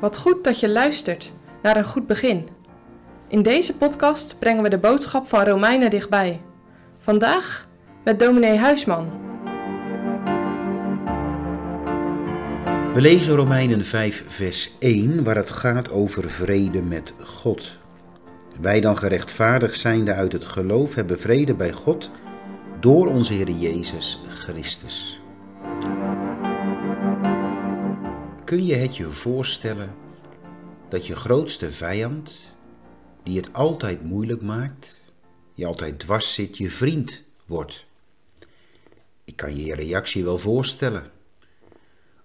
Wat goed dat je luistert naar een goed begin. In deze podcast brengen we de boodschap van Romeinen dichtbij. Vandaag met dominee Huisman. We lezen Romeinen 5, vers 1, waar het gaat over vrede met God. Wij dan gerechtvaardigd zijnde uit het geloof hebben vrede bij God door onze Heer Jezus Christus. Kun je het je voorstellen dat je grootste vijand, die het altijd moeilijk maakt, je altijd dwars zit, je vriend wordt? Ik kan je je reactie wel voorstellen.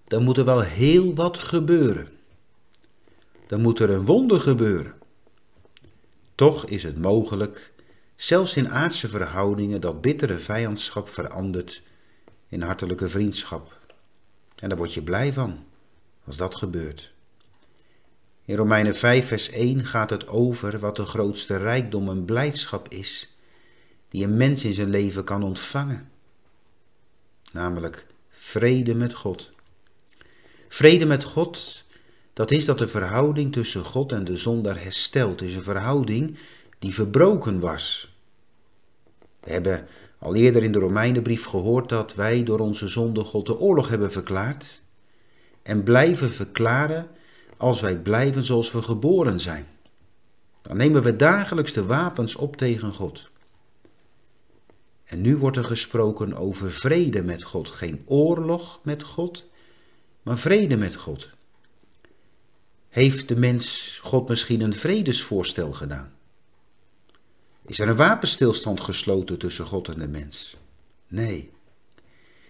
Dan moet er wel heel wat gebeuren. Dan moet er een wonder gebeuren. Toch is het mogelijk, zelfs in aardse verhoudingen, dat bittere vijandschap verandert in hartelijke vriendschap. En daar word je blij van als dat gebeurt. In Romeinen 5, vers 1 gaat het over wat de grootste rijkdom en blijdschap is die een mens in zijn leven kan ontvangen. Namelijk vrede met God. Vrede met God, dat is dat de verhouding tussen God en de zondaar hersteld is. Een verhouding die verbroken was. We hebben al eerder in de Romeinenbrief gehoord dat wij door onze zonde God de oorlog hebben verklaard en blijven verklaren als wij blijven zoals we geboren zijn. Dan nemen we dagelijks de wapens op tegen God. En nu wordt er gesproken over vrede met God. Geen oorlog met God, maar vrede met God. Heeft de mens God misschien een vredesvoorstel gedaan? Is er een wapenstilstand gesloten tussen God en de mens? Nee.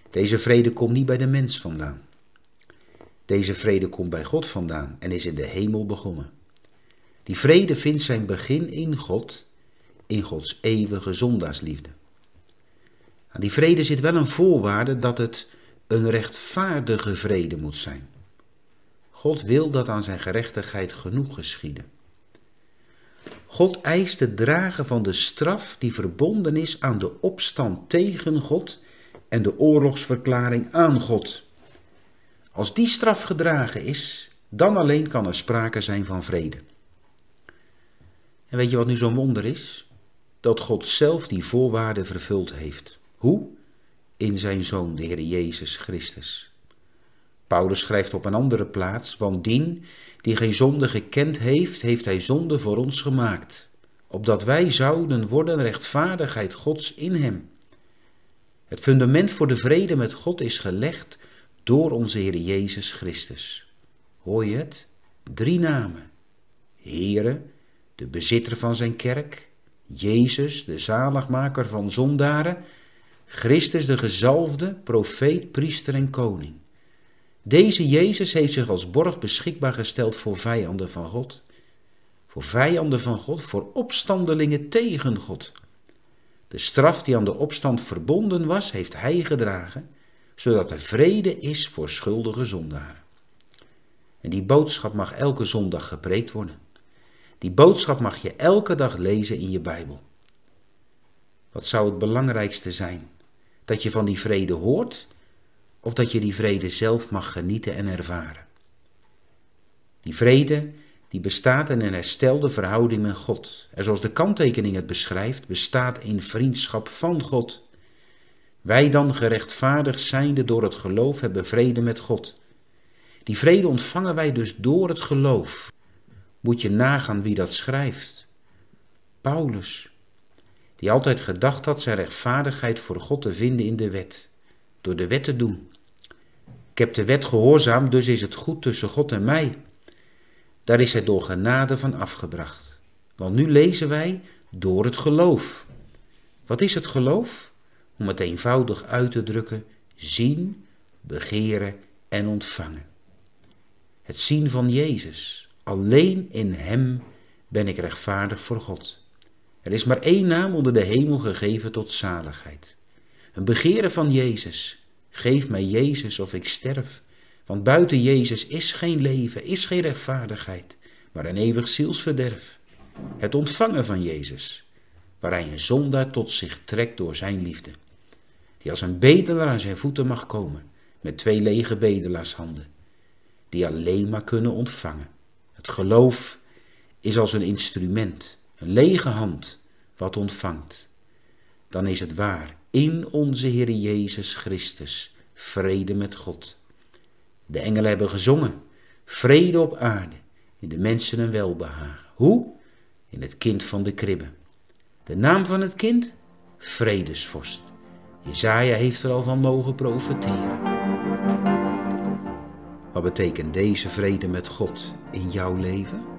Deze vrede komt niet bij de mens vandaan. Deze vrede komt bij God vandaan en is in de hemel begonnen. Die vrede vindt zijn begin in God, in Gods eeuwige zondaarsliefde. Aan die vrede zit wel een voorwaarde dat het een rechtvaardige vrede moet zijn. God wil dat aan zijn gerechtigheid genoeg geschieden. God eist het dragen van de straf die verbonden is aan de opstand tegen God en de oorlogsverklaring aan God. Als die straf gedragen is, dan alleen kan er sprake zijn van vrede. En weet je wat nu zo'n wonder is? Dat God zelf die voorwaarden vervuld heeft. Hoe? In zijn Zoon, de Heer Jezus Christus. Paulus schrijft op een andere plaats, want dien die geen zonde gekend heeft, heeft hij zonde voor ons gemaakt, opdat wij zouden worden rechtvaardigheid Gods in hem. Het fundament voor de vrede met God is gelegd door onze Heer Jezus Christus. Hoor je het? Drie namen. Heere, de bezitter van zijn kerk, Jezus, de zaligmaker van zondaren, Christus de gezalfde, profeet, priester en koning. Deze Jezus heeft zich als borg beschikbaar gesteld voor vijanden van God. Voor vijanden van God, voor opstandelingen tegen God. De straf die aan de opstand verbonden was, heeft hij gedragen zodat er vrede is voor schuldige zondaren. En die boodschap mag elke zondag gepreekt worden. Die boodschap mag je elke dag lezen in je Bijbel. Wat zou het belangrijkste zijn? Dat je van die vrede hoort of dat je die vrede zelf mag genieten en ervaren? Die vrede die bestaat in een herstelde verhouding met God. En zoals de kanttekening het beschrijft, bestaat in vriendschap van God. Wij dan gerechtvaardigd zijnde door het geloof hebben vrede met God. Die vrede ontvangen wij dus door het geloof. Moet je nagaan wie dat schrijft. Paulus, die altijd gedacht had zijn rechtvaardigheid voor God te vinden in de wet, door de wet te doen. Ik heb de wet gehoorzaamd, dus is het goed tussen God en mij. Daar is hij door genade van afgebracht. Want nu lezen wij door het geloof. Wat is het geloof? Om het eenvoudig uit te drukken, zien, begeren en ontvangen. Het zien van Jezus. Alleen in Hem ben ik rechtvaardig voor God. Er is maar één naam onder de hemel gegeven tot zaligheid. Een begeren van Jezus. Geef mij Jezus of ik sterf. Want buiten Jezus is geen leven, is geen rechtvaardigheid, maar een eeuwig zielsverderf. Het ontvangen van Jezus, waar hij een zondaar tot zich trekt door zijn liefde die als een bedelaar aan zijn voeten mag komen, met twee lege bedelaarshanden, die alleen maar kunnen ontvangen. Het geloof is als een instrument, een lege hand wat ontvangt. Dan is het waar, in onze Heer Jezus Christus, vrede met God. De engelen hebben gezongen, vrede op aarde, in de mensen een welbehagen. Hoe? In het kind van de kribbe. De naam van het kind? Vredesvorst. Jezaja heeft er al van mogen profeteren. Wat betekent deze vrede met God in jouw leven?